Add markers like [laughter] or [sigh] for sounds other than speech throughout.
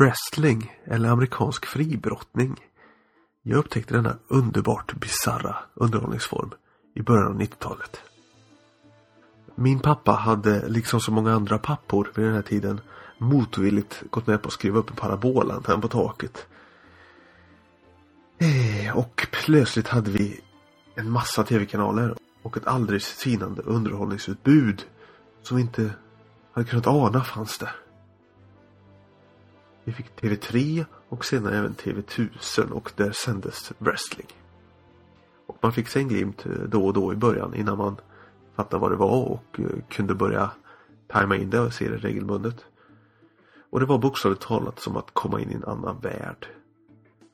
Wrestling eller amerikansk fribrottning. Jag upptäckte denna underbart bizarra underhållningsform i början av 90-talet. Min pappa hade, liksom så många andra pappor vid den här tiden, motvilligt gått med på att skriva upp en parabolantenn på taket. Eh, och plötsligt hade vi en massa tv-kanaler och ett aldrig sinande underhållningsutbud som vi inte hade kunnat ana fanns där. Vi fick TV3 och senare även TV1000 och där sändes wrestling. Och man fick sig en glimt eh, då och då i början innan man fattade vad det var och eh, kunde börja tajma in det och se det regelbundet. Och det var bokstavligt talat som att komma in i en annan värld.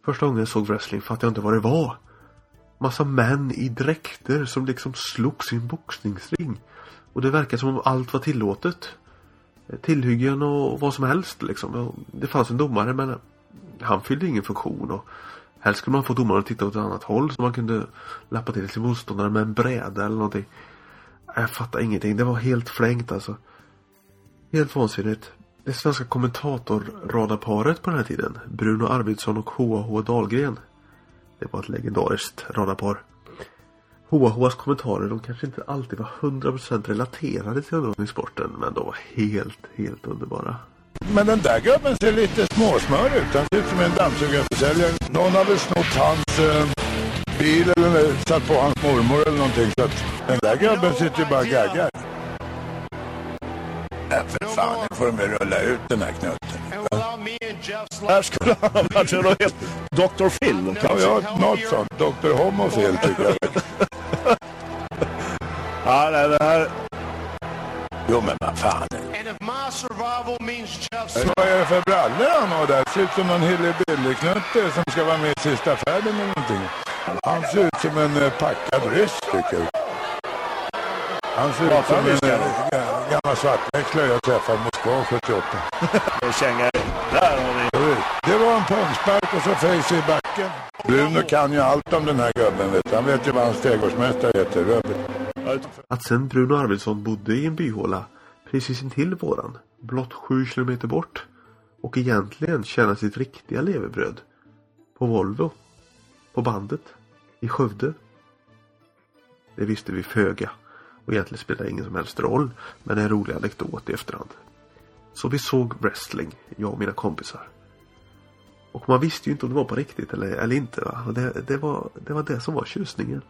Första gången jag såg wrestling fattade jag inte vad det var. Massa män i dräkter som liksom slogs i en boxningsring. Och det verkar som om allt var tillåtet. Tillhyggen och vad som helst liksom. Det fanns en domare men han fyllde ingen funktion och helst skulle man få domaren att titta åt ett annat håll så man kunde lappa till sin motståndare med en bräda eller någonting. Jag fattar ingenting. Det var helt flängt alltså. Helt vansinnigt. Det svenska kommentatorradarparet på den här tiden, Bruno Arvidsson och H.H. Dahlgren. Det var ett legendariskt radarpar. H.H.s kommentarer, de kanske inte alltid var 100% relaterade till underhållningssporten, men de var helt, helt underbara. Men den där gubben ser lite småsmör ut. Han ser ut som en dammsugarförsäljare. Någon har väl snott hans eh, bil eller satt på hans mormor eller någonting. Så att den där gubben sitter ju bara och gaggar. Ja, för fan, nu får de väl rulla ut den här knutten. Här skulle han ha varit en helt Dr. Phil. Ja, ja, något sånt. Dr. Homophil tycker jag. Ja, nej, det här... Jo, men vad fan. Vad är det för brallor han har där? Ser ut som någon hillbilly-knutte som ska vara med i sista färden eller någonting. Han ser ut som en eh, packad ryss tycker jag. Han ser ut som en eh, ga- gammal svartväxlare jag träffade i Moskva 78. En känga. Där har vi. Det var en pungspark och så face i backen. Bruno kan ju allt om den här gubben vet du. Han vet ju vad hans trädgårdsmästare heter. Robert. Att sen Bruno Arvidsson bodde i en byhåla precis intill våran, blott sju kilometer bort och egentligen tjänade sitt riktiga levebröd på Volvo, på bandet, i Skövde. Det visste vi föga och egentligen spelar det ingen som helst roll men en rolig anekdot i efterhand. Så vi såg wrestling, jag och mina kompisar. Och man visste ju inte om det var på riktigt eller, eller inte. Va? Och det, det, var, det var det som var tjusningen.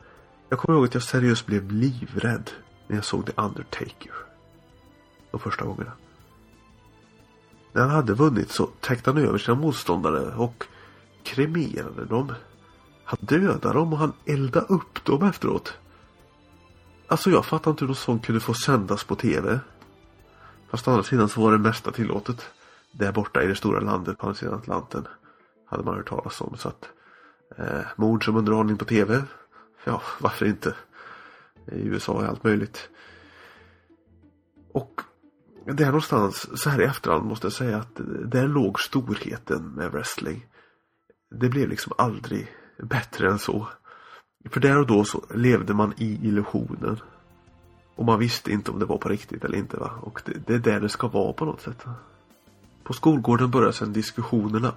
Jag kommer ihåg att jag seriöst blev livrädd när jag såg The Undertaker. De första gångerna. När han hade vunnit så täckte han över sina motståndare och kremerade dem. Han dödade dem och han eldade upp dem efteråt. Alltså jag fattar inte hur något sånt kunde få sändas på tv. Fast å andra sidan så var det mesta tillåtet. Där borta i det stora landet på andra sidan Atlanten. Hade man hört talas om så att eh, mord som underhållning på tv. Ja, varför inte? I USA är allt möjligt. Och där någonstans, så här i efterhand måste jag säga att där låg storheten med wrestling. Det blev liksom aldrig bättre än så. För där och då så levde man i illusionen. Och man visste inte om det var på riktigt eller inte va. Och det, det är där det ska vara på något sätt. På skolgården började sedan diskussionerna.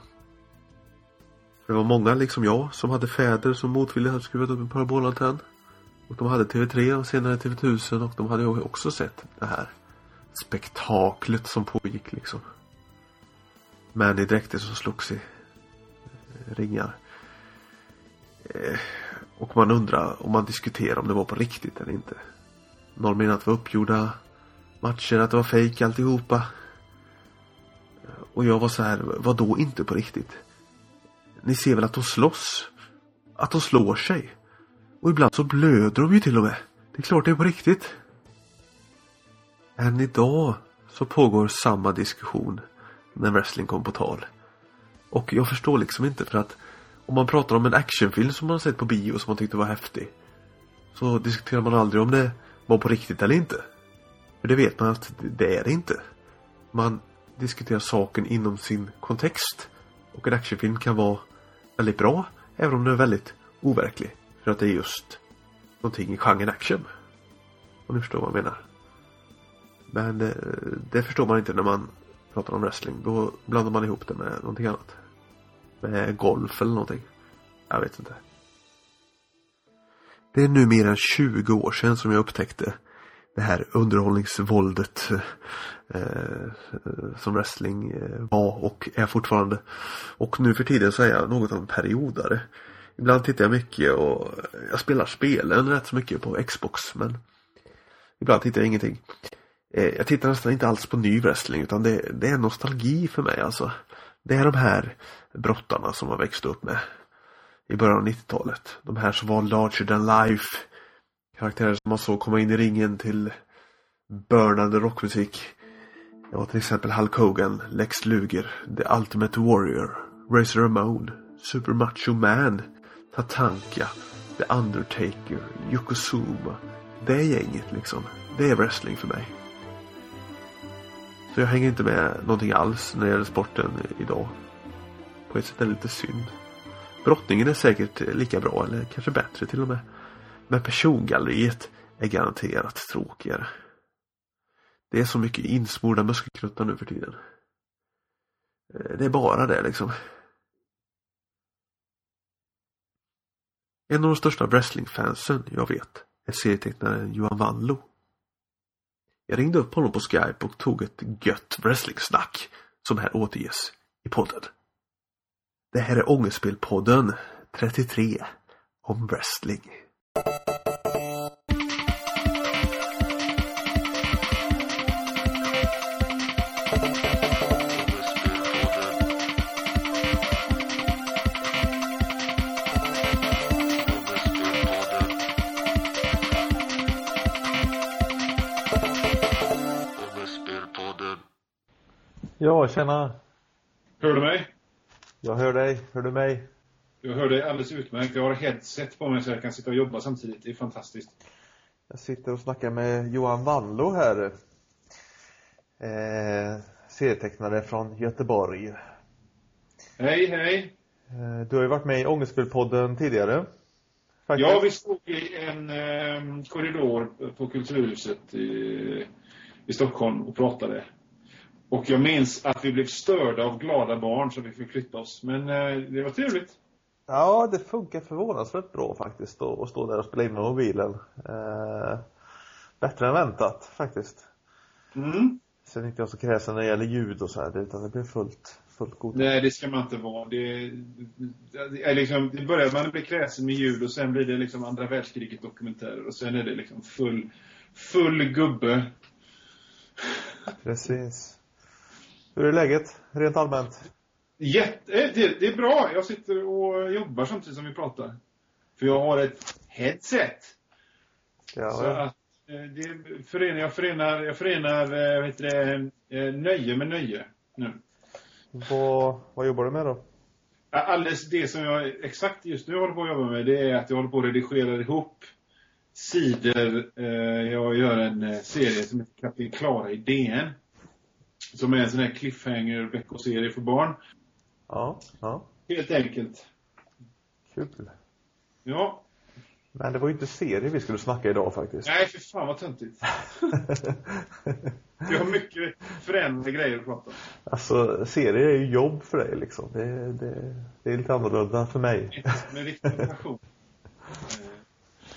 Det var många, liksom jag, som hade fäder som motvilligt hade skruvat upp en parabolantenn. Och de hade TV3 och senare TV1000 och de hade ju också sett det här spektaklet som pågick liksom. Men i dräkter som slogs i eh, ringar. Eh, och man undrar om man diskuterar om det var på riktigt eller inte. Någon menar att det var uppgjorda matcher, att det var fejk alltihopa. Och jag var så här, vad då inte på riktigt? Ni ser väl att de slåss? Att de slår sig? Och ibland så blöder de ju till och med. Det är klart det är på riktigt. Än idag så pågår samma diskussion när wrestling kom på tal. Och jag förstår liksom inte för att om man pratar om en actionfilm som man har sett på bio som man tyckte var häftig. Så diskuterar man aldrig om det var på riktigt eller inte. För det vet man att det är det inte. Man diskuterar saken inom sin kontext. Och en actionfilm kan vara väldigt bra även om den är väldigt overklig. För att det är just någonting i genren action. Om ni förstår vad jag menar. Men det, det förstår man inte när man pratar om wrestling. Då blandar man ihop det med någonting annat. Med golf eller någonting. Jag vet inte. Det är nu mer än 20 år sedan som jag upptäckte det här underhållningsvåldet eh, som wrestling eh, var och är fortfarande. Och nu för tiden så är jag något av en periodare. Ibland tittar jag mycket och jag spelar spelen rätt så mycket på Xbox men ibland tittar jag ingenting. Eh, jag tittar nästan inte alls på ny wrestling utan det, det är nostalgi för mig alltså. Det är de här brottarna som man växte upp med i början av 90-talet. De här som var larger than life. Karaktärer som man såg komma in i ringen till burnande rockmusik. Det var till exempel Hulk Hogan, Lex Luger, The Ultimate Warrior, Razor Ramon, Super Macho Man, Tatanka, The Undertaker, Yokozuna. Det gänget liksom. Det är wrestling för mig. Så jag hänger inte med någonting alls när det gäller sporten idag. På ett sätt är det lite synd. Brottningen är säkert lika bra eller kanske bättre till och med. Men persongalleriet är garanterat tråkigare. Det är så mycket insmorda muskelknuttar nu för tiden. Eh, det är bara det liksom. En av de största wrestlingfansen jag vet är serietecknaren Johan Wallo. Jag ringde upp honom på Skype och tog ett gött wrestlingsnack som här återges i podden. Det här är Ångestspelpodden 33 om wrestling. Ja, tjena. Hör du mig? Jag hör dig. Hör du mig? Jag hör dig alldeles utmärkt. Jag har headset på mig så jag kan sitta och jobba samtidigt. Det är fantastiskt. Jag sitter och snackar med Johan Wallo här. Eh, serietecknare från Göteborg. Hej, hej. Eh, du har ju varit med i Ångestspelpodden tidigare. Faktiskt. Ja, vi stod i en eh, korridor på Kulturhuset i, i Stockholm och pratade. Och jag minns att vi blev störda av glada barn så vi fick flytta oss. Men eh, det var trevligt. Ja, det funkar förvånansvärt bra faktiskt att stå där och spela in med mobilen. Eh, bättre än väntat faktiskt. Mm. Sen är inte jag så kräsen när det gäller ljud och så här, utan det blir fullt, fullt godkänt. Nej, det ska man inte vara. Det, det, är liksom, det börjar man bli kräsen med ljud och sen blir det liksom andra världskriget dokumentärer och sen är det liksom full, full gubbe. Precis. Hur är läget, rent allmänt? Jätte, eh, det, det är bra. Jag sitter och jobbar samtidigt som vi pratar. För jag har ett headset. Ja, Så att eh, det förenar, jag förenar, jag förenar eh, du, det, nöje med nöje nu. Vad, vad jobbar du med då? Alldeles det som jag exakt just nu håller på att jobba med det är att jag håller på att redigera ihop sidor. Jag gör en serie som heter Kapten Klara i DN. Som är en sån här cliffhanger veckoserie för barn. Ja, ja. Helt enkelt. Kul. Ja. Men det var ju inte serie vi skulle snacka idag faktiskt. Nej, för fan vad töntigt. [laughs] Jag har mycket förändrade grejer att prata om. alltså, serie är ju jobb för dig liksom. Det, det, det är lite annorlunda för mig. Med riktig passion. Eh,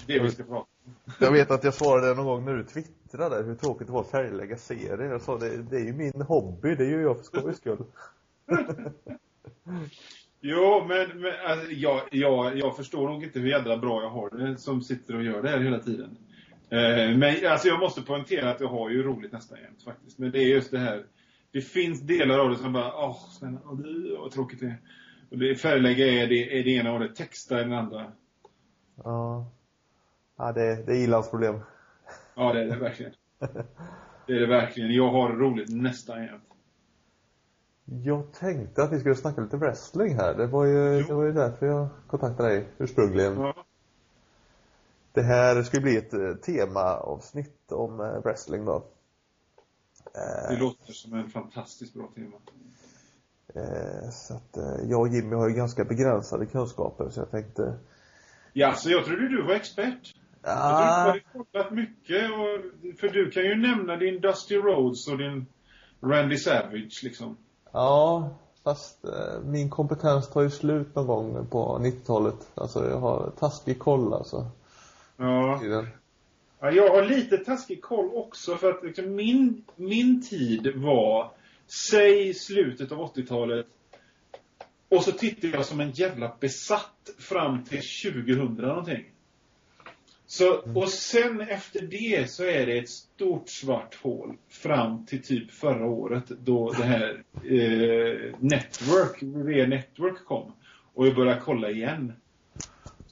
Det vi ska prata om. Jag vet att jag svarade någon gång när du twittrade hur tråkigt det var att färglägga serier. Jag sa det, det är ju min hobby, det gör jag för skojs skull. [laughs] Jo, men, men alltså, jag, jag, jag förstår nog inte hur jävla bra jag har det som sitter och gör det här hela tiden. Eh, men alltså jag måste poängtera att jag har ju roligt nästan jämt faktiskt. Men det är just det här. Det finns delar av det som bara, åh, snälla, åh, det, vad tråkigt det är. Och det, färglägga är det, är det ena och det texta är det andra. Ja. Ja, det, det är ilandsproblem. Ja, det är det verkligen. Det är det verkligen. Jag har roligt nästan jämt. Jag tänkte att vi skulle snacka lite wrestling här. Det var ju, Jo. det var ju därför jag kontaktade dig ursprungligen. Ja. Det här ska ju bli ett eh, temaavsnitt om eh, wrestling då. Det låter som en fantastiskt bra tema. Eh, så att eh, jag och Jimmy har ju ganska begränsade kunskaper så jag tänkte Ja, så jag trodde du var expert. Jag tror ah, du har kollat mycket. Och, för du kan ju nämna din Dusty Rhodes och din Randy Savage liksom. Ja, fast eh, min kompetens tar ju slut någon gång på 90-talet. Alltså jag har taskig koll alltså. Ja. Ja. Jag har lite taskig koll också för att liksom, min, min tid var, säg slutet av 80-talet. Och så tittade jag som en jävla besatt fram till 2000 någonting. Så, och sen efter det så är det ett stort svart hål fram till typ förra året då det här eh, Network, Network kom. Och jag började kolla igen.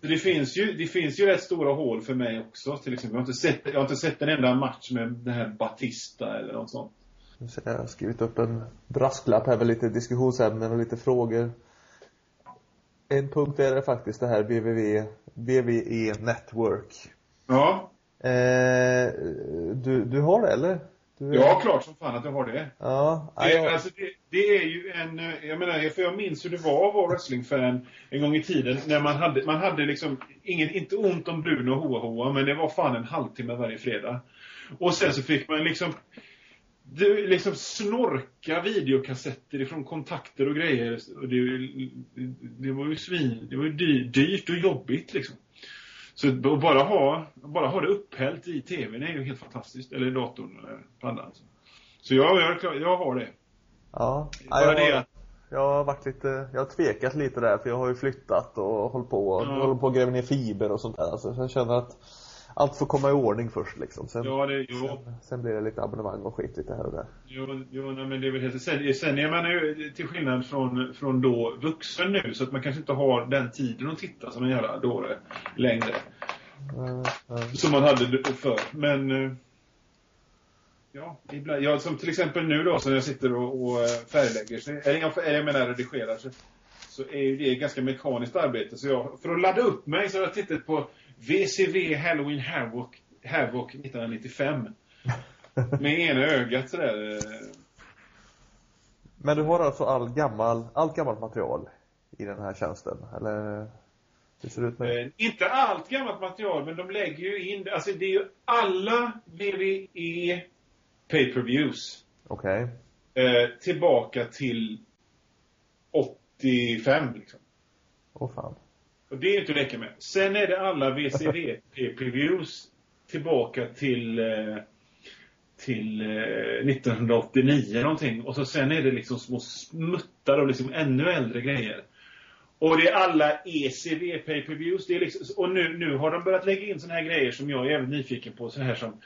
Så det finns ju, det finns ju rätt stora hål för mig också. Till exempel. Jag har inte sett, jag har inte sett en enda match med den här Batista eller något sånt. Jag har skrivit upp en brasklapp här med lite diskussionsämnen och lite frågor. En punkt är det faktiskt det här VVV, VVE Network. Ja, Eh, du, du har det eller? Du, ja klart som fan att jag har det. Ja, Det, jag, alltså det, det är ju en, eh, jag menar, för jag minns hur det var att vara wrestlingfan en gång i tiden när man hade, man hade liksom, ingen, inte ont om Bruno och Hoa Hoa, men det var fan en halvtimme varje fredag. Och sen så fick man liksom, du, liksom snorka videokassetter ifrån kontakter och grejer. Och det, det var ju svin, det var ju dy- dyrt och jobbigt liksom. Så att bara ha, bara ha det upphällt i tvn är ju helt fantastiskt. Eller i datorn eller paddan. Så jag, jag, jag har det. ja. Bara jag, det att, jag har varit lite, jag har tvekat lite där för jag har ju flyttat och hållit på och Ja. håller på att gräva ner fiber och sånt där. Alltså, så jag känner att allt får komma i ordning först liksom. Sen, ja, det, sen, sen blir det lite abonnemang och skit lite här och där. jo, jo nej, men det är väl helt sen, sen är man ju till skillnad från, från då vuxen nu så att man kanske inte har den tiden att titta som en jävla dåre längre. Mm, mm. Som man hade förr. Men eh, ja, ibland, ja, som till exempel nu då när jag sitter och, och färglägger, så, eller jag, jag menar redigerar, så, så är ju det ganska mekaniskt arbete. Så jag, för att ladda upp mig så har jag tittat på VCV Halloween Havoc, Havoc 1995. [laughs] Med ena ögat sådär. eh, Men du har alltså all gammal, allt gammalt material i den här tjänsten, eller? Hur ser det ut med? Eh, inte allt gammalt material, men de lägger ju in, alltså det är ju alla VVE pay-per-views. Okej. eh, tillbaka till 85 liksom. Åh fan. Och det är inte att leka med. Sen är det alla VCV [laughs] previews tillbaka till eh, till eh, 1989 någonting. Och så sen är det liksom små smuttar och liksom ännu äldre grejer. Och det är alla ECV pay-per-views. Det är liksom, och nu, nu har de börjat lägga in såna här grejer som jag är jävligt nyfiken på. Så här som,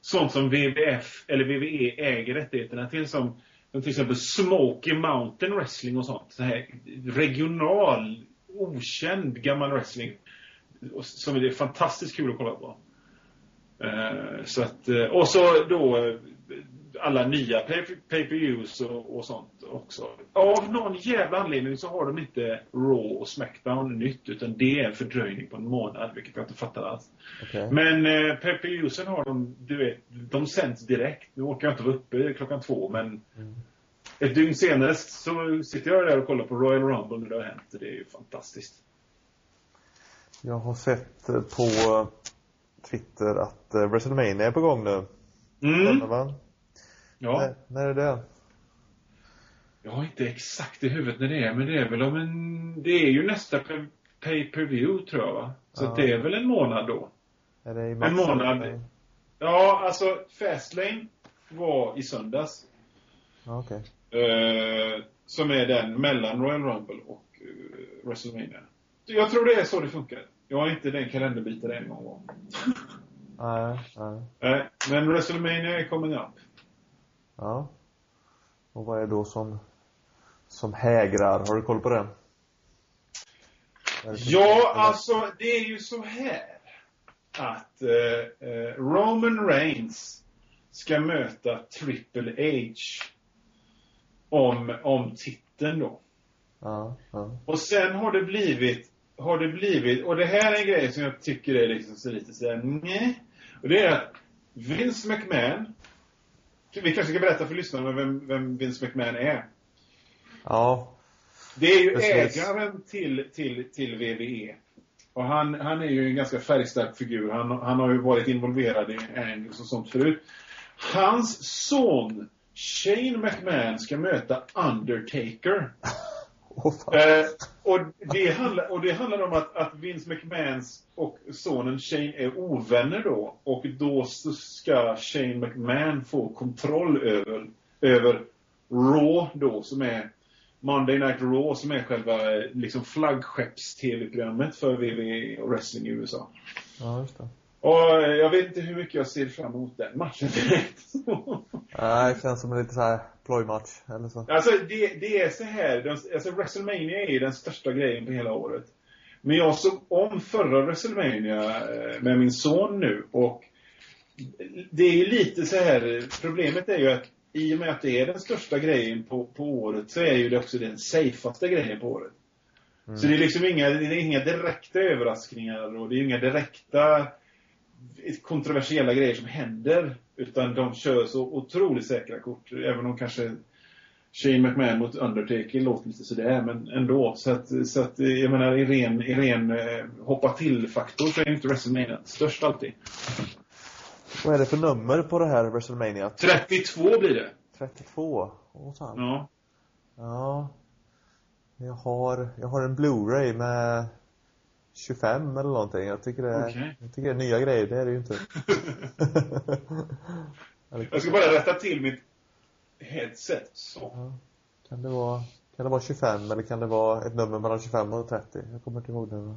sånt som WWF eller WWE äger rättigheterna till. Som, som till exempel Smoky Mountain Wrestling och sånt. Så här regional, okänd gammal wrestling. Som är fantastiskt kul att kolla på. Eh, så att, eh, och så då eh, alla nya pay- pay-per-views och, och sånt också. Av någon jävla anledning så har de inte Raw och Smackdown nytt utan det är en fördröjning på en månad vilket jag inte fattar alls. Okej. Men eh, pay-per-viewsen har de, du vet, de sänds direkt. Nu orkar jag inte vara uppe klockan två men ett dygn senare så sitter jag där och kollar på Royal Rumble när det har hänt. Det är ju fantastiskt. Jag har sett eh, på Twitter att eh, WrestleMania är på gång nu. Mm. Va? Ja. När, när är det? Jag har inte exakt i huvudet när det är, men det är väl om en... Det är ju nästa pe- pay-per-view tror jag va? Så Ja. det är väl en månad då. Är det i En månad. eller? Ja, alltså Fastlane var i söndags. Okej. Eh, som är den mellan Royal Rumble och eh, WrestleMania. Jag tror det är så det funkar. Jag har inte den kalenderbiten någon gång. [laughs] Nej, nej. Nej, men WrestleMania är coming up. Ja. Och vad är det då som, som hägrar? Har du koll på det? Är Ja, alltså det är ju så här att eh, eh, Roman Reigns ska möta Triple H om, om titeln då. Ja, ja. Och sen har det blivit, har det blivit, och det här är en grej som jag tycker är liksom så lite sådär, nej. Och det är att Vince McMahon, vi kanske ska berätta för lyssnarna vem, vem Vince McMahon är. Ja, Det är ju Precis. ägaren till, till, till VVE. Och han, han är ju en ganska färgstark figur. Han, han har ju varit involverad i Angles och sånt förut. Hans son Shane McMahon ska möta Undertaker. [laughs] Fan. Eh, och, det handlar, och det handlar om att, att Vince McMahons och sonen Shane är ovänner då. Och då ska Shane McMahon få kontroll över, över Raw då, som är Monday Night Raw, som är själva liksom flaggskepps-tv-programmet för WWE och wrestling i USA. Ja, just det. Och jag vet inte hur mycket jag ser fram emot den matchen direkt. [laughs] Nej, det känns som en lite så här plojmatch, eller så. Alltså det, det är så här, de, alltså WrestleMania är den största grejen på hela året. Men jag såg om förra WrestleMania eh, med min son nu och det är ju lite så här, problemet är ju att i och med att det är den största grejen på, på året så är ju det också den safeaste grejen på året. Så det är liksom inga, det är inga direkta överraskningar och det är inga direkta kontroversiella grejer som händer. Utan de kör så otroligt säkra kort. Även om kanske Shane McMahon mot Undertaker låter lite sådär, men ändå. Så att, så att jag menar, i ren, i ren eh, hoppa till-faktor så är inte WrestleMania störst alltid. Vad är det för nummer på det här WrestleMania? 32 blir det. 32? Åh fan. Ja. Ja. Jag har, jag har en Blu-ray med 25 eller någonting. Jag tycker det är, Okej. jag tycker det är nya grejer, det är det ju inte. [laughs] Jag ska bara rätta till mitt headset. Så. ja. Kan det vara, kan det vara 25 eller kan det vara ett nummer mellan 25 och 30? Jag kommer inte ihåg det.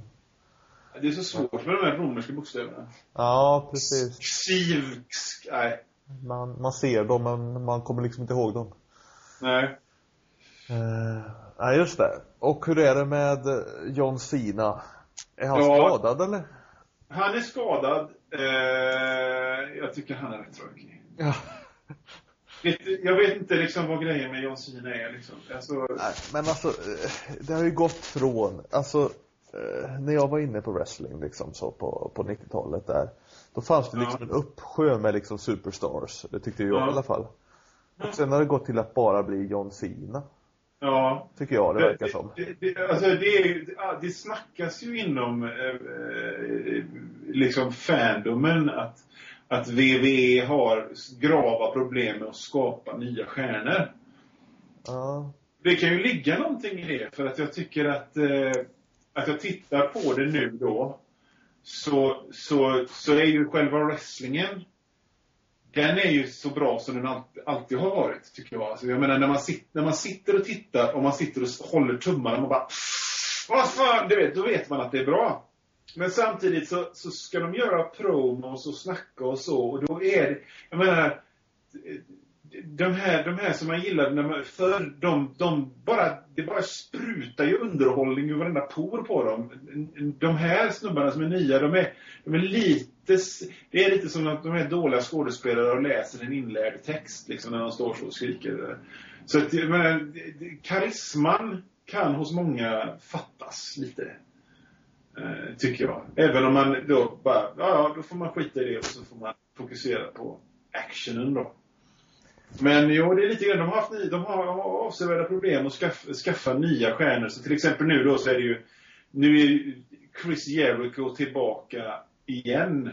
Det är så svårt med de här romerska bokstäverna. Ja, precis. Xiv... Nej. Man, man ser dem men man kommer liksom inte ihåg dem. Nej. Eh, Nej, just det. Och hur är det med John Cena? Är han Ja. skadad eller? Han är skadad. Eh, jag tycker han är rätt tråkig. Ja. [laughs] Jag vet inte liksom vad grejen med John Cena är liksom. Alltså, Nej, men alltså, eh, det har ju gått från, alltså, eh, när jag var inne på wrestling liksom så på, på 90-talet där, då fanns det liksom Ja. en uppsjö med liksom superstars, det tyckte jag Ja. i alla fall. Och sen har det gått till att bara bli John Cena, ja. tycker jag det verkar som. Det, det, alltså det, det snackas ju inom eh, eh, liksom fandomen att, att WWE har grava problem med att skapa nya stjärnor. Ja, Det kan ju ligga någonting i det, för att jag tycker att, eh, att jag tittar på det nu då, så, så, så är ju själva wrestlingen, den är ju så bra som den alltid, har varit, tycker jag. Alltså, jag menar, när man, sit, när man sitter och tittar och man sitter och håller tummarna och bara Vad fan, du vet, då vet man att det är bra. Men samtidigt så, så ska de göra promos och snacka och så, och då är det, jag menar, de här, de här som man gillade när man, förr, de, de bara, det bara sprutar ju underhållning ur varenda por på dem. De här snubbarna som är nya, de är, de är lite, det är lite som att de är dåliga skådespelare och läser en inlärd text liksom när de står så och skriker. Så att, jag menar, karisman kan hos många fattas lite. Eh, tycker jag. Även om man då bara, ja, då får man skita i det och så får man fokusera på actionen då. Men jo, det är lite grann, de har haft de har, har avsevärda problem att skaffa, skaffa nya stjärnor. Så till exempel nu då så är det ju, nu är Chris Jericho tillbaka igen.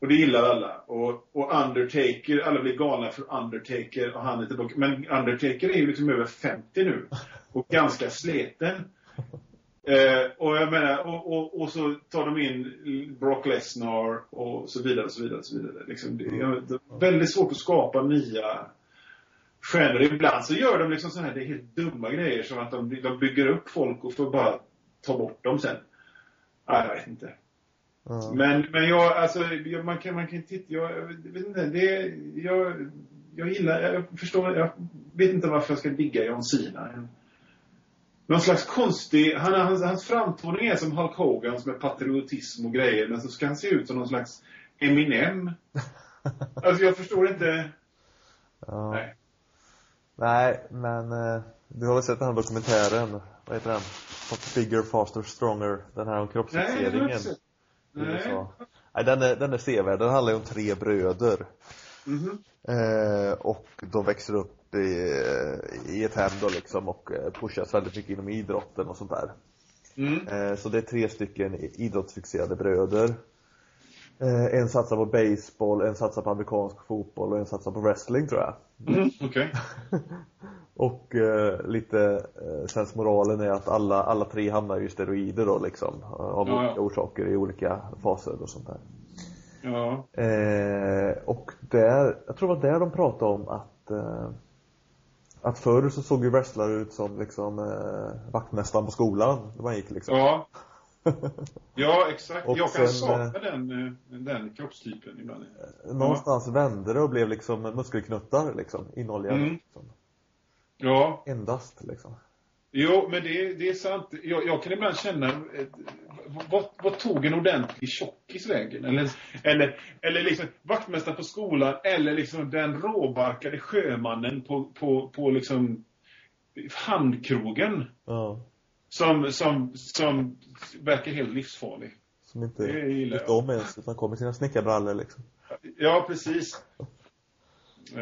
Och det gillar alla. Och, och Undertaker, alla blir galna för Undertaker och han är tillbaka. Men Undertaker är ju liksom över 50 nu. Och ganska sleten. Eh, och jag menar, och, och, och så tar de in Brock Lesnar och så vidare, och så vidare, och så vidare. Liksom, det, är, är väldigt svårt att skapa nya stjärnor. Ibland så gör de liksom så här, det är helt dumma grejer som att de, de bygger upp folk och får bara ta bort dem sen. Nej, jag vet inte. Ja. Men, men jag, alltså, jag, man kan, man kan titta, jag, jag vet inte, det, jag, jag gillar, jag förstår, jag vet inte varför jag ska digga John Cena. Någon slags konstig, han, hans, hans framtoning är som Hulk Hogan med patriotism och grejer, men så ska han se ut som någon slags Eminem. [laughs] Alltså jag förstår inte, ja. nej. Nej, men eh, du har väl sett den här dokumentären, vad heter den? Bigger, Faster, Stronger, den här om kroppsfixeringen Nej. USA. Nej, den är, den är sevärd, den handlar ju om tre bröder. Mhm. Eh, och de växer upp i, i ett hem då liksom och eh, pushas väldigt mycket inom idrotten och sånt där. Mm. Eh, så det är tre stycken idrottsfixerade bröder. Eh, en satsar på baseball, en satsar på amerikansk fotboll och en satsar på wrestling tror jag. Mm, Okej. [laughs] Och eh, lite eh, sensmoralen är att alla, alla tre hamnar i steroider då liksom. Av ja. olika orsaker i olika faser och sånt där. Ja. Eh, och där, jag tror det var där de pratade om att eh, att förr så såg ju wrestlare ut som liksom eh, vaktmästaren på skolan när man gick liksom. Ja. [laughs] Ja, exakt. Och jag kan sen, sakna den, eh, den kroppstypen ibland. Någonstans vände det och blev liksom muskelknuttar liksom, innehålliga. Mm. Liksom. Ja, Endast liksom. jo, men det, det är sant. Jag, jag kan ibland känna, eh, vad, vad tog en ordentlig tjockis vägen? Eller, eller, eller liksom vaktmästaren på skolan, eller liksom den råbarkade sjömannen på, på, på liksom handkrogen. Ja. Som, som, som verkar helt livsfarlig. Som inte vet om ens, utan kommer sina snickarbrallor liksom. Ja, precis. Uh,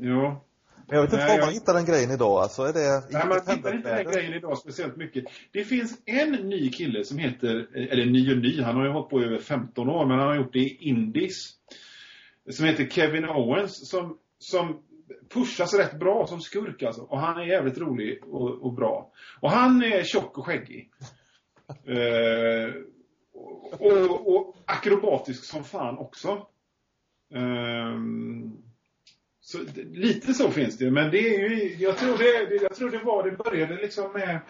ja. Men jag vet inte var man jag- hittar den grejen idag alltså. Är det Nej, man hittar inte den grejen idag speciellt mycket. Det finns en ny kille som heter, eller ny och ny, han har ju hållit på i över 15 år, men han har gjort det i Indies. Som heter Kevin Owens, som, som pushas rätt bra som skurk alltså. Och han är jävligt rolig och, och bra. Och han är tjock och skäggig. [laughs] Eh, och, och akrobatisk som fan också. Ehm, så, lite så finns det men det är ju, jag tror det, det- jag tror det var, det började liksom med,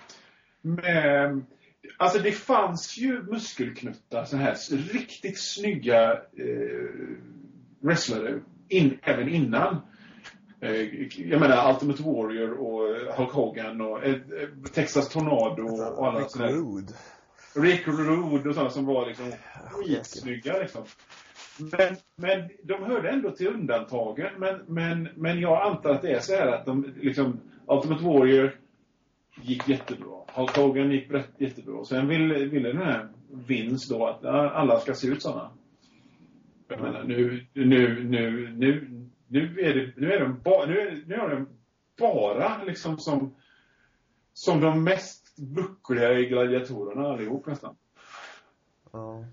med Alltså det fanns ju muskelknuttar, så här riktigt snygga eh, wrestlare, in, även innan. Eh, jag menar Ultimate Warrior och Hulk Hogan och eh, eh, Texas Tornado och alla Rick sådana där. Rude. Rick Rude och sådana som var liksom skitsnygga liksom. Men, men de hörde ändå till undantagen. Men, men, men jag antar att det är så här att de liksom, Ultimate Warrior gick jättebra. Hulk Hogan gick rätt, jättebra. Sen ville, ville den här Vince då att alla ska se ut sådana. Jag menar nu, nu, nu, nu, nu är det, nu är de bara, nu är, nu är de bara liksom som, som de mest buckliga gladiatorerna allihop nästan. Ja.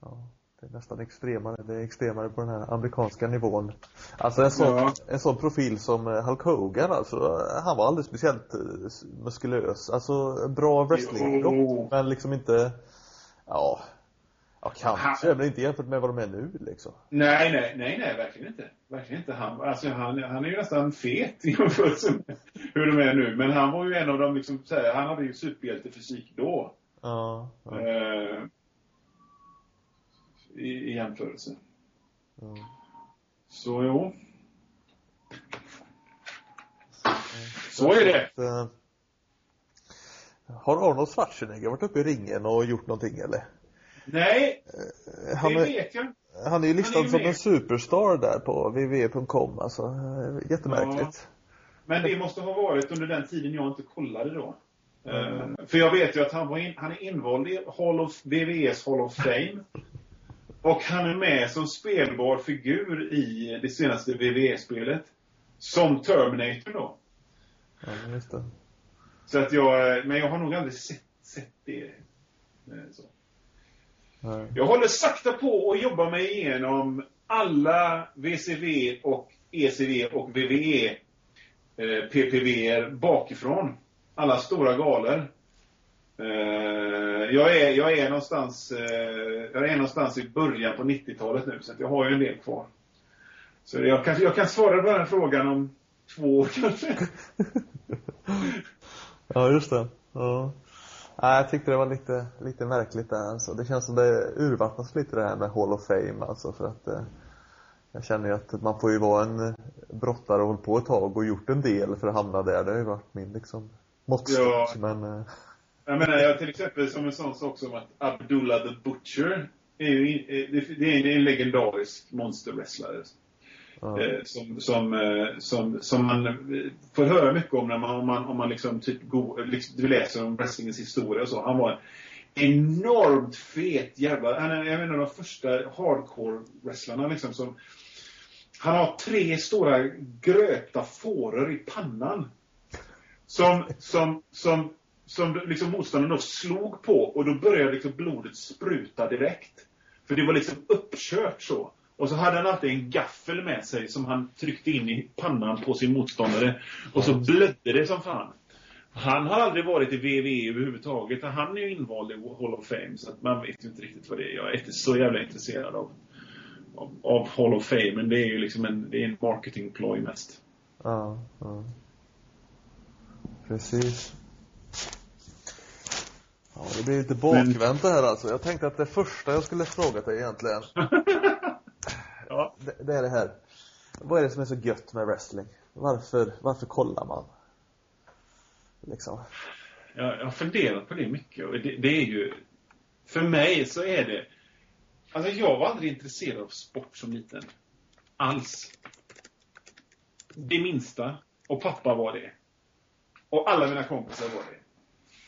ja. Det är nästan extremare. Det är extremare på den här amerikanska nivån. Alltså en sån, Ja. en sån profil som eh, Hulk Hogan alltså. Han var aldrig speciellt eh, muskulös. Alltså bra wrestling Jo. Men liksom inte, ja. Ja kanske, Han- men inte jämfört med vad de är nu liksom. Nej, nej, nej, nej, verkligen inte. Verkligen inte. Han, alltså, han, han är ju nästan fet [laughs] i jämförelse med hur de är nu. Men han var ju en av dem, liksom, så här, han hade ju superhjältefysik då. Ja. ja, Eh, i, I jämförelse. ja. Så jo. Så är det. Eh, har Arnold Schwarzenegger varit uppe i ringen och gjort någonting eller? Nej, Eh, Han det är, vet jag inte. han är ju listad är som en superstar där på www.com alltså. Eh, Jättemärkligt. Men det måste ha varit under den tiden jag inte kollade då. Eh, för jag vet ju att han, var in, han är invald i Hall of, VVEs Hall of Fame. Och han är med som spelbar figur i det senaste VVE-spelet. Som Terminator då. Ja, just det. Så att jag, men jag har nog aldrig sett, sett det. Så. Nej. Jag håller sakta på att jobba mig igenom alla VCV och ECV och VVE eh, PPV bakifrån. Alla stora galor. Eh, jag, är, jag, är någonstans, eh, jag är någonstans i början på 90-talet nu, så jag har ju en del kvar. Så jag kan, jag kan svara på den frågan om två år kanske. [laughs] Ja, just det. Ja. Nej, jag tyckte det var lite, lite märkligt där alltså. Det känns som det urvattnas lite det här med Hall of Fame alltså för att eh, jag känner ju att man får ju vara en brottare och hållit på ett tag och gjort en del för att hamna där. Det har ju varit min liksom måttstock. Ja. Men eh, Jag menar, jag till exempel som en sån sak som att Abdullah the Butcher är ju eh, det, det är en legendarisk monsterwrestlare. Eh, som, som, eh, som, som man eh, får höra mycket om när man, om man, om man liksom typ go, liksom, läser om wrestlingens historia och så. Han var en enormt fet jävla, han är en av de första hardcore-wrestlarna liksom som han har tre stora gröpta fåror i pannan. Som, som, som, som liksom motståndaren då slog på och då började liksom blodet spruta direkt. För det var liksom uppkört så. Och så hade han alltid en gaffel med sig som han tryckte in i pannan på sin motståndare. Och så blödde det som fan. Han har aldrig varit i WWE överhuvudtaget. Han är ju invald i Hall of Fame. Så att man vet ju inte riktigt vad det är. Jag är inte så jävla intresserad av, av, av Hall of Fame. Men det är ju liksom en, det är en marketing ploy mest. Ja, ja. Precis. Ja, det blir lite bakvänt det här alltså. Jag tänkte att det första jag skulle fråga dig egentligen. [laughs] Ja. det, det är det här. Vad är det som är så gött med wrestling? Varför, varför kollar man? Liksom. Jag, jag har funderat på det mycket och det, det är ju... För mig så är det... Alltså jag var aldrig intresserad av sport som liten. Alls. Det minsta. Och pappa var det. Och alla mina kompisar var det.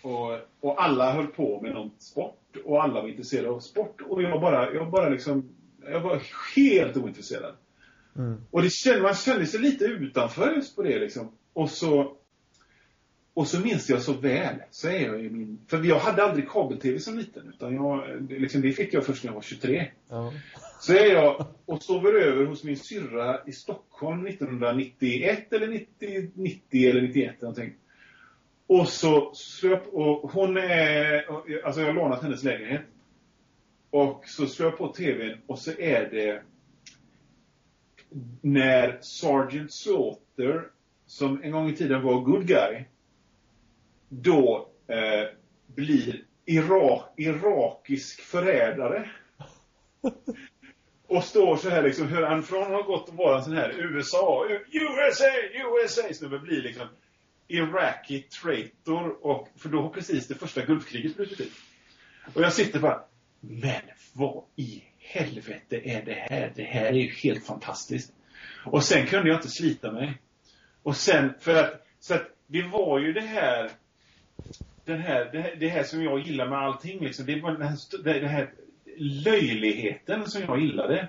Och, och alla höll på med någon sport. Och alla var intresserade av sport. Och jag bara, jag bara liksom... Jag var helt ointresserad. Mm. Och det kände, man kände sig lite utanför just på det liksom. Och så... Och så minns jag så väl, så är jag i min... För jag hade aldrig kabel-tv som liten, utan jag, liksom, det fick jag först när jag var 23. Ja. Så är jag och sover över hos min syrra i Stockholm 1991 eller 90, 90 eller 91 eller någonting. Och så slöp, och hon är, alltså jag har lånat hennes lägenhet. Och så slår jag på tvn och så är det när Sergeant Slaughter, som en gång i tiden var good guy, då eh, blir Irak, irakisk förrädare. [laughs] Och står så här liksom, hur han från har gått att vara en sån här USA, USA, USA, snubbe blir liksom Iraqi traitor och, för då har precis det första Gulfkriget brutit ut. Och jag sitter bara, men vad i helvete är det här? Det här är ju helt fantastiskt. Och sen kunde jag inte slita mig. Och sen, för att, så att det var ju det här, den här, det här, det här som jag gillar med allting liksom. Det var den här, det här löjligheten som jag gillade.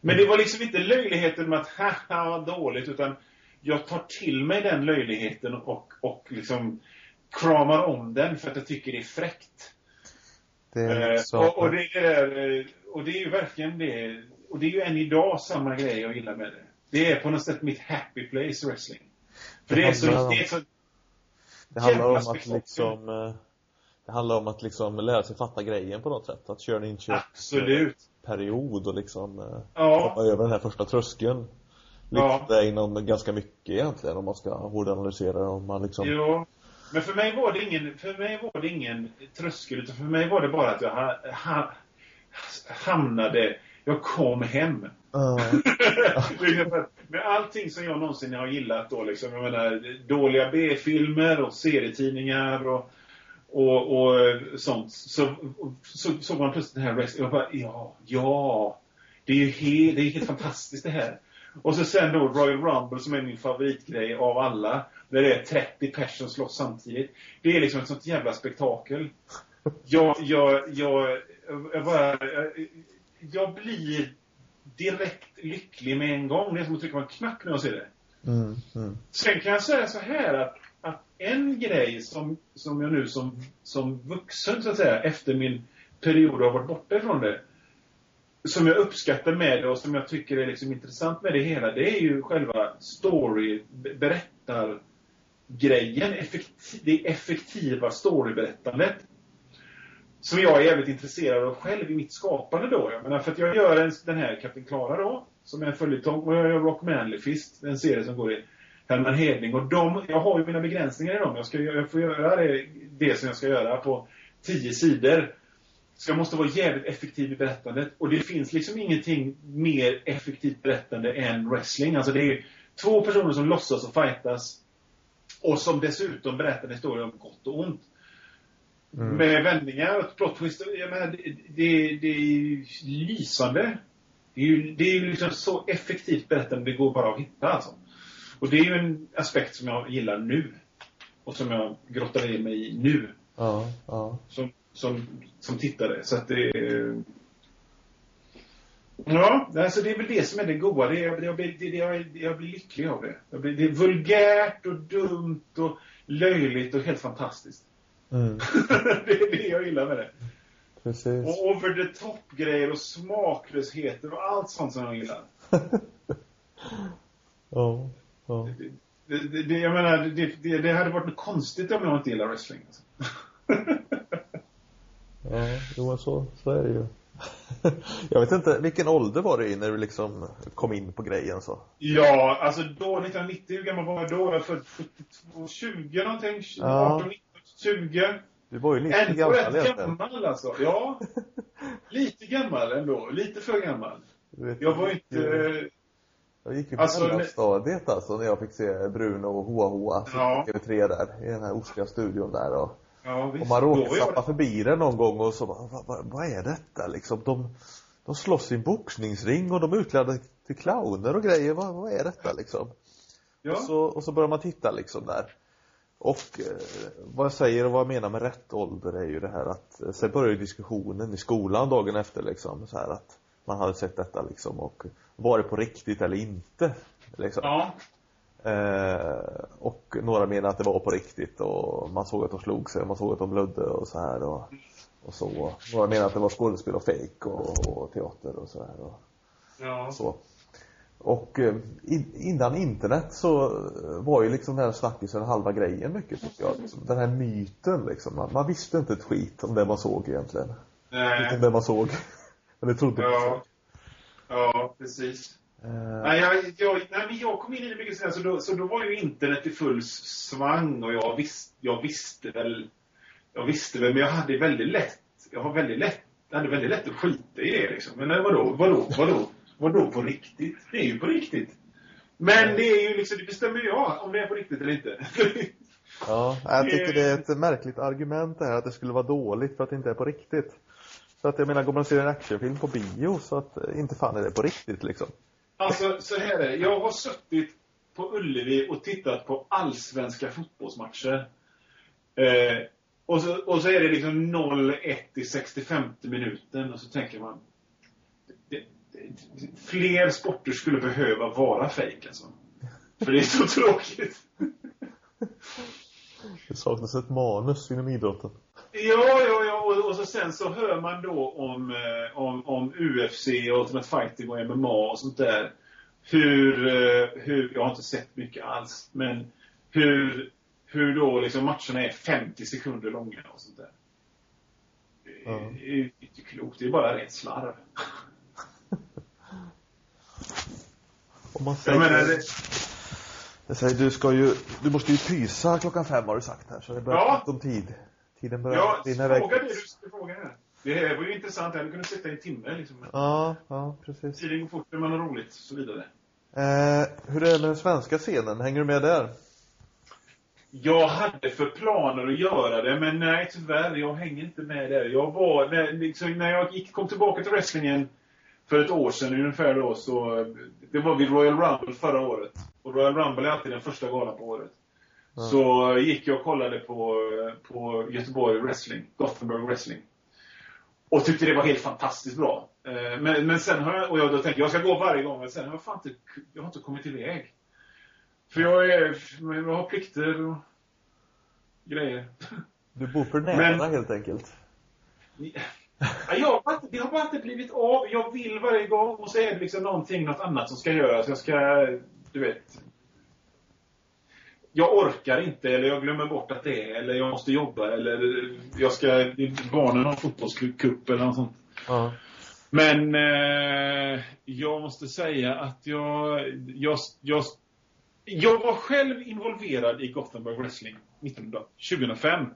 Men det var liksom inte löjligheten med att haha vad dåligt utan jag tar till mig den löjligheten och, och liksom kramar om den för att jag tycker det är fräckt. Eh, och, och, det är, eh, och det är ju verkligen det. Och det är ju än idag samma grej jag gillar med det. Det är på något sätt mitt happy place wrestling. För Det det är så, handlar om- det är så Det handlar om att liksom eh, Det handlar om att liksom lära sig fatta grejen på något sätt. Att köra en inköp Absolut. period och liksom eh, Ja. komma över den här första tröskeln. Ja. Lyfta inom ganska mycket egentligen om man ska hårdanalysera det. Om man liksom Jo. Men för mig var det ingen, för mig var det ingen tröskel, utan för mig var det bara att jag ha, ha, hamnade, jag kom hem. Ja. [laughs] Med allting som jag någonsin har gillat då liksom, jag menar dåliga B-filmer och serietidningar och, och, och sånt. Så, så såg man plötsligt den här wrestling, jag bara, ja, ja. Det är ju helt, det är helt fantastiskt det här. Och så sen då Royal Rumble som är min favoritgrej av alla. Där det är 30 personer som slåss samtidigt. Det är liksom ett sånt jävla spektakel. Jag, jag, jag, jag bara, jag, jag blir direkt lycklig med en gång. Det är som att trycka på en knapp när jag ser det. mm, mm. Sen kan jag säga så här att, att en grej som, som jag nu som, som vuxen så att säga, efter min period har varit borta ifrån det, som jag uppskattar med det och som jag tycker är liksom intressant med det hela, det är ju själva story, be- grejen, effektiv, det effektiva storyberättandet. Som jag är jävligt intresserad av själv i mitt skapande då. Jag menar, för att jag gör en, den här Kapten Klara då, som är en följetong, och jag gör Rock Manly Fist, en serie som går i Herman Hedling. Och de, jag har ju mina begränsningar i dem. Jag, ska, jag får göra det, det som jag ska göra på tio sidor. Så jag måste vara jävligt effektiv i berättandet. Och det finns liksom ingenting mer effektivt berättande än wrestling. Alltså det är två personer som låtsas och fightas. Och som dessutom berättar en historia om gott och ont. Mm. Med vändningar och plot twist. Jag menar, det, det, det är lysande. Det är ju, det är ju liksom så effektivt berättande det går bara att hitta alltså. Och det är ju en aspekt som jag gillar nu. Och som jag grottar ner mig i nu. Ja, ja. Som, som, som tittare. Så att det är... Ja, alltså det är väl det som är det goda. Det, är- jag, blir- det, jag, jag blir lycklig av det. Jag blir, det är vulgärt och dumt och löjligt och helt fantastiskt. Mm. [laughs] det är det jag gillar med det. Precis. Och over the top-grejer och smaklösheter och allt sånt som jag gillar. [laughs] Ja. Ja. Det, det, det, jag menar, det, det, hade varit något konstigt om jag inte gillar wrestling. Alltså. [laughs] Ja, jo så, så är det ju. [laughs] Jag vet inte, vilken ålder var du i när du liksom kom in på grejen så? Ja, alltså då, 1990, hur gammal var jag då? Jag född 72, 20 någonting, Ja. 18, 19, 20. Du var ju lite Ändå gammal rätt egentligen. gammal alltså. Ja. [laughs] Lite gammal ändå. Lite för gammal. Vet, Jag var inte... Jag gick ju på Alltså, mellanstadiet alltså när jag fick se Bruno och Hoa Hoa Ja. på TV3 där i den här ostiga studion där och, Ja, visst. och man jag- zappa förbi den någon gång och så bara, vad, vad, vad är detta liksom? De, de slåss i en boxningsring och de är utklädda till clowner och grejer. Vad, vad är detta liksom? Ja. Och, så, och så börjar man titta liksom där. Och eh, vad jag säger och vad jag menar med rätt ålder är ju det här att eh, sen börjar ju diskussionen i skolan dagen efter liksom så här att man hade sett detta liksom och var det på riktigt eller inte? Liksom. Ja. Eh, och några menar att det var på riktigt och man såg att de slog sig och man såg att de blödde och så här och, och så. Några menar att det var skådespel och fake och, och teater och så här och Ja. så. Och eh, in, innan internet så eh, var ju liksom den här snackisen halva grejen mycket tycker jag. Liksom, den här myten liksom. Man, man visste inte ett skit om det man såg egentligen. Nej. det man såg. [laughs] Eller trodde man Ja. såg. Ja, precis. Eh, Nej, jag, jag, nej, men jag kom in i det mycket senare, så då, så då var ju internet i full svang och jag, visst, jag visste väl, jag visste väl, men jag hade väldigt lätt, jag har väldigt lätt, hade väldigt lätt att skita i det liksom. Men nej, vadå, vadå, vadå, vadå på riktigt? Det är ju på riktigt. Men det är ju liksom, det bestämmer jag om det är på riktigt eller inte. [laughs] Ja, jag tycker det är ett märkligt argument det här att det skulle vara dåligt för att det inte är på riktigt. Så att jag menar, går man och ser en actionfilm på bio så att inte fan är det på riktigt liksom. Alltså, så här är det. Jag har suttit på Ullevi och tittat på allsvenska fotbollsmatcher. Eh, och, så, och så är det liksom 0-1 i 65 minuten och så tänker man det, det, fler sporter skulle behöva vara fejk alltså. För det är så tråkigt. Det saknas ett manus inom idrotten. Ja, ja, ja. Och, och så sen så hör man då om, eh, om, om UFC, Ultimate Fighting och MMA och sånt där. Hur, eh, hur, jag har inte sett mycket alls, men hur, hur då liksom matcherna är 50 sekunder långa och sånt där. Det är- Ja. det är ju inte klokt, det är bara rent slarv. Om man Jag säger, menar, det, jag säger, du ska ju, du måste ju pysa klockan fem har du sagt här så det börjar Ja. ja. om tid. Tiden börjar ja, rinna iväg. fråga det du skulle fråga här. Det här var ju intressant, jag hade kunnat sitta i en timme liksom. Ja, ja precis. Tiden går fort när man har roligt och så vidare. Eh, hur är det med den svenska scenen? Hänger du med där? Jag hade för planer att göra det, men nej tyvärr, jag hänger inte med där. Jag var, när, liksom, när jag gick, kom tillbaka till wrestlingen för ett år sedan ungefär då, så det var vid Royal Rumble förra året. Och Royal Rumble är alltid den första galan på året. Så gick jag och kollade på, på Göteborg Wrestling, Gothenburg Wrestling. Och tyckte det var helt fantastiskt bra. Eh, Men, men sen har jag, och jag då tänkte jag ska gå varje gång, men sen har jag fan inte, jag har inte kommit iväg. För jag, är, jag har plikter och grejer. Du bor för nära Men- helt enkelt. Ja, jag, det har bara inte blivit av. Jag vill varje gång och så är det liksom någonting, något annat som ska göras. Jag ska, du vet. Jag orkar inte eller jag glömmer bort att det är eller jag måste jobba eller jag ska, barnen har fotbollscup eller något sånt. Ja. Men eh, jag måste säga att jag, jag, jag, jag var själv involverad i Gothenburg Wrestling 1900, 2005.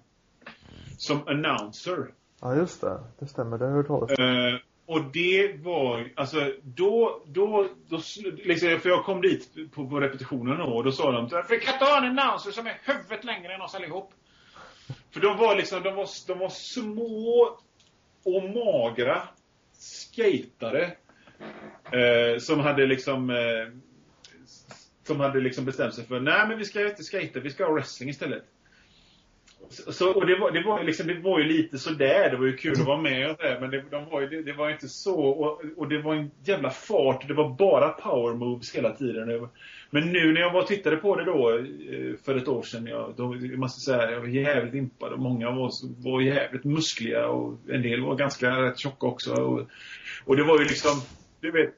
Som announcer. ja, just det. Det stämmer. Det har jag hört talas om. Eh, och det var, alltså då, då, då liksom, för jag kom dit på, på repetitionen och då sa de vi kan inte ha en announcer som är huvudet längre än oss allihop. För de var liksom, de var, de var små och magra skatare. Eh, som hade liksom eh, som hade liksom bestämt sig för, nej men vi ska inte skata, vi ska ha wrestling istället. Så, och det var, det, var liksom, det var ju lite sådär. Det var ju kul att vara med och sådär. Men det, de var ju, det, det var inte så. Och, och det var en jävla fart. Det var bara power moves hela tiden. Men nu när jag var och tittade på det då eh, för ett år sedan. Jag, då, jag måste säga jag var jävligt impad. Och många var, var jävligt muskliga. Och en del var ganska rätt tjocka också. Och, och det var ju liksom, du vet.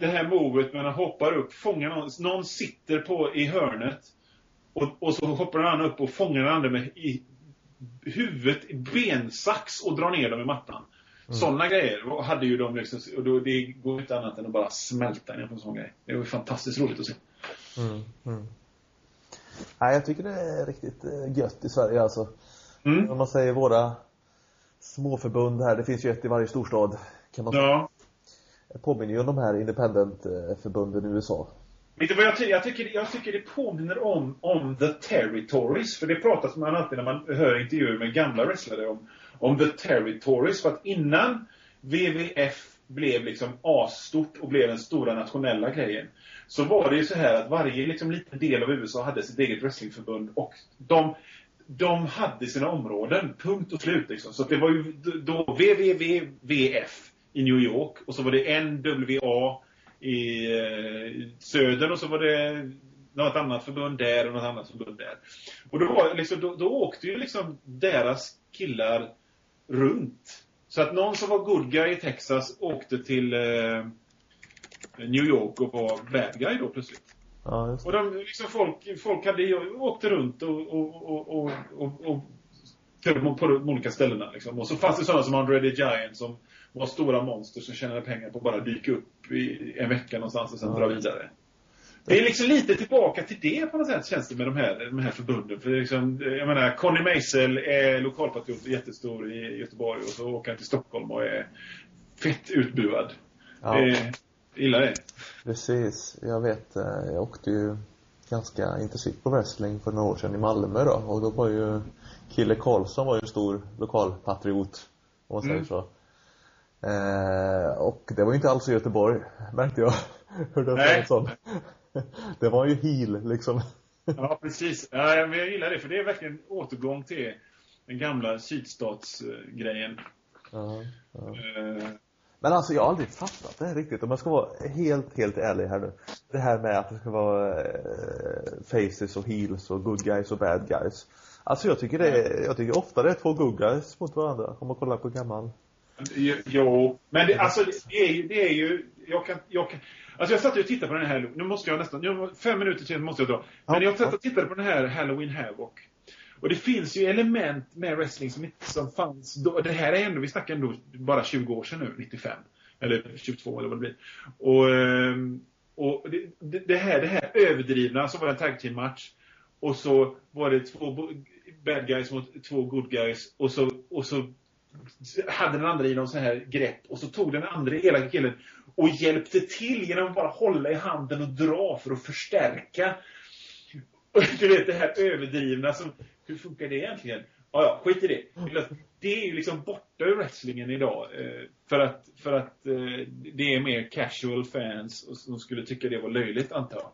Det här movet när man hoppar upp, fångar någon. Någon sitter på i hörnet. Och, och så hoppar den andra upp och fångar den andra med i huvudet i bensax och drar ner dem i mattan. Mm. Sådana grejer hade ju de liksom, och då, det går inte annat än att bara smälta ner på en sån grej. Det var fantastiskt roligt att se. Mm, mm. Nej, jag tycker det är riktigt eh, gött i Sverige alltså. Mm. Om man säger våra småförbund här, det finns ju ett i varje storstad. Kan man säga. Ja. Det påminner ju om de här independent-förbunden i USA. Vet du vad jag, jag, tycker, jag tycker det påminner om, om The Territories. För det pratas man alltid när man hör intervjuer med gamla wrestlare om, om The Territories. För att innan WWF blev liksom asstort och blev den stora nationella grejen. Så var det ju så här att varje liksom liten del av USA hade sitt eget wrestlingförbund. Och de, de hade sina områden, punkt och slut liksom. Så det var ju då WWF i New York och så var det NWA i eh, söder och så var det något annat förbund där och något annat förbund där. Och då, liksom, då, då åkte ju liksom deras killar runt. Så att någon som var good guy i Texas åkte till eh, New York och var bad guy då plötsligt. Ja, och de, liksom folk, folk hade åkte runt och, och, och, och, och, och på de olika ställena. Liksom. Och så fanns det sådana som Andre the Giant som var stora monster som tjänade pengar på att bara dyka upp i en vecka någonstans och sen ja. dra vidare. Det är liksom lite tillbaka till det på något sätt känns det med de här, de här förbunden. För liksom, jag menar, Conny Meisel är lokalpatriot och jättestor i Göteborg och så åker han till Stockholm och är fett utbuad. Ja. Det, illa det. Precis. Jag vet, eh, jag åkte ju ganska intensivt på wrestling för några år sedan i Malmö då. Och då var ju Kille Karlsson var ju en stor lokalpatriot, om man säger mm. så. Eh, och det var ju inte alls i Göteborg, märkte jag. [laughs] Hur det Nej. Sån. [laughs] Det var ju heel, liksom. [laughs] Ja, precis. Ja, men jag gillar det, för det är verkligen återgång till den gamla sydstatsgrejen. Ja, ja. Eh. Men alltså, jag har aldrig fattat det här riktigt. Om jag ska vara helt, helt ärlig här nu. Det här med att det ska vara eh, faces och heels och good guys och bad guys. Alltså jag tycker det är, jag tycker ofta det är två good guys mot varandra. Om man kollar på gammal Jo, men det, alltså, det är ju, det är ju jag kan, jag kan, alltså jag satt och tittade på den här, nu måste jag nästan, nu, fem minuter till måste jag dra. Men jag satt och tittade på den här Halloween Havoc. Och det finns ju element med wrestling som inte som fanns då. Det här är ändå, vi snackar ändå bara 20 år sedan nu, 95. Eller 22 eller vad det blir. Och, ehm, och det, det, här, det här överdrivna, så var det en tag team match. Och så var det två bad guys mot två good guys. Och så, och så hade den andra i någon sån här grepp och så tog den andra elaka killen och hjälpte till genom att bara hålla i handen och dra för att förstärka. [laughs] Du vet det här överdrivna som, hur funkar det egentligen? Ja, ja, skit i det. Det är ju liksom borta ur wrestlingen idag. Eh, för att, för att eh, det är mer casual fans som skulle tycka det var löjligt antar jag.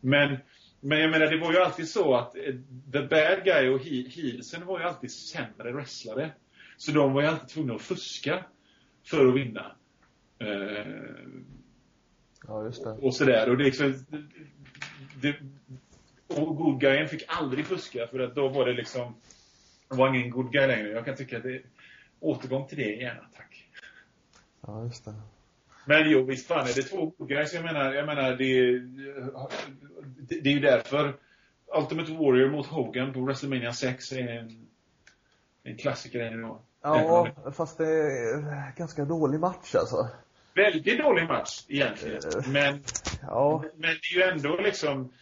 Men, men jag menar det var ju alltid så att eh, the bad guy och heelsen var ju alltid sämre wrestlare. Så de var ju alltid tvungna att fuska för att vinna. Eh, ja, just det. Och sådär. Och det, liksom, det, och good guyen fick aldrig fuska för att då var det liksom det var ingen good guy längre. Jag kan tycka att det återgång till det gärna, tack. Ja, just det. Men jo, visst fan är det två guys. Jag menar, jag menar det, det, det är ju därför Ultimate Warrior mot Hogan på WrestleMania 6 är en en klassiker än idag. Ja, fast det är ganska dålig match alltså. Väldigt dålig match egentligen. Eh, men, ja. men det är ju ändå liksom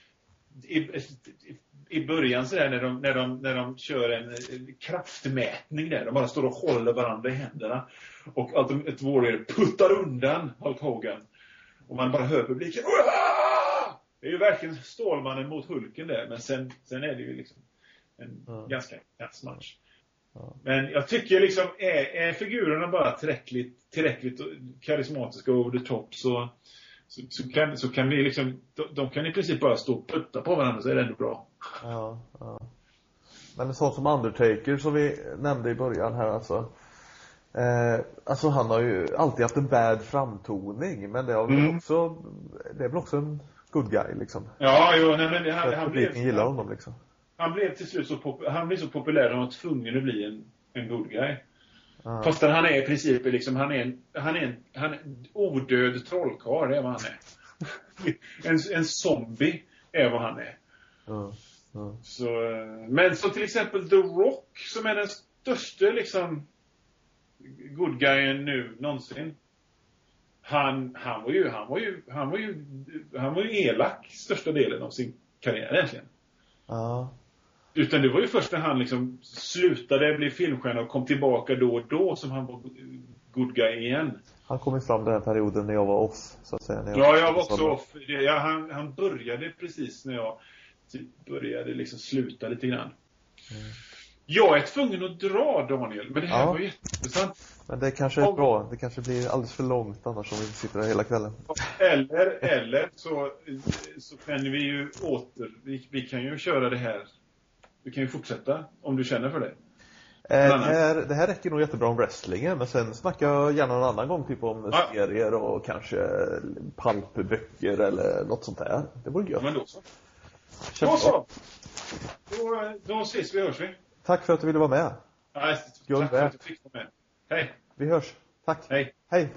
i, början så där när de, när de, när de kör en kraftmätning där. De bara står och håller varandra i händerna. Och att ett Warrior puttar undan Hulk Hogan. Och man bara hör publiken. Det är ju verkligen Stålmannen mot Hulken där. Men sen, sen är det ju liksom en mm. ganska kass match. Men jag tycker liksom, är, är figurerna bara tillräckligt, tillräckligt karismatiska och over the top så, så, så, kan, så kan vi liksom, de, de, kan i princip bara stå och putta på varandra så är det ändå bra. Ja, ja. Men en sån som Undertaker som vi nämnde i början här alltså. Eh, alltså han har ju alltid haft en bad framtoning men det har väl Mm. också, det är väl också en good guy liksom. Ja, jo, nej, men han, han, blev, gillar honom liksom. han blev till slut så, pop, han blev så populär att han var tvungen att bli en, en good guy. Ja. Fast han är i princip liksom, han är en, han är en, han är en odöd trollkarl, det är vad han är. [laughs] en, en zombie är vad han är. Ja. Ja. Så, men som till exempel The Rock, som är den största liksom good guyen nu någonsin. Han, han var ju, han var ju, han var ju, han var ju elak största delen av sin karriär egentligen. ja. Utan det var ju först när han liksom slutade bli filmstjärna och kom tillbaka då och då som han var good guy igen. Han kom ju fram den här perioden när jag var off, så att säga. När Ja, jag var också off. Ja, han, han började precis när jag typ började liksom sluta lite grann. Jag är tvungen att dra, Daniel, men det här Ja. var jätteintressant. Men det kanske är Om- bra. Det kanske blir alldeles för långt annars om vi sitter här hela kvällen. Eller, eller så, så kan vi ju åter, vi, vi kan ju köra det här. Vi kan ju fortsätta, om du känner för det. Eh, det, här, det här räcker nog jättebra om wrestlingen, men sen snackar jag gärna någon annan gång typ om Ja. serier och kanske palpböcker eller något sånt där. Det vore gött. men då så. Då så. Då, då ses vi, hörs vi. Tack för att du ville vara med. Nej, tack för att du fick vara med. Hej. Vi hörs. Tack. Hej. Hej.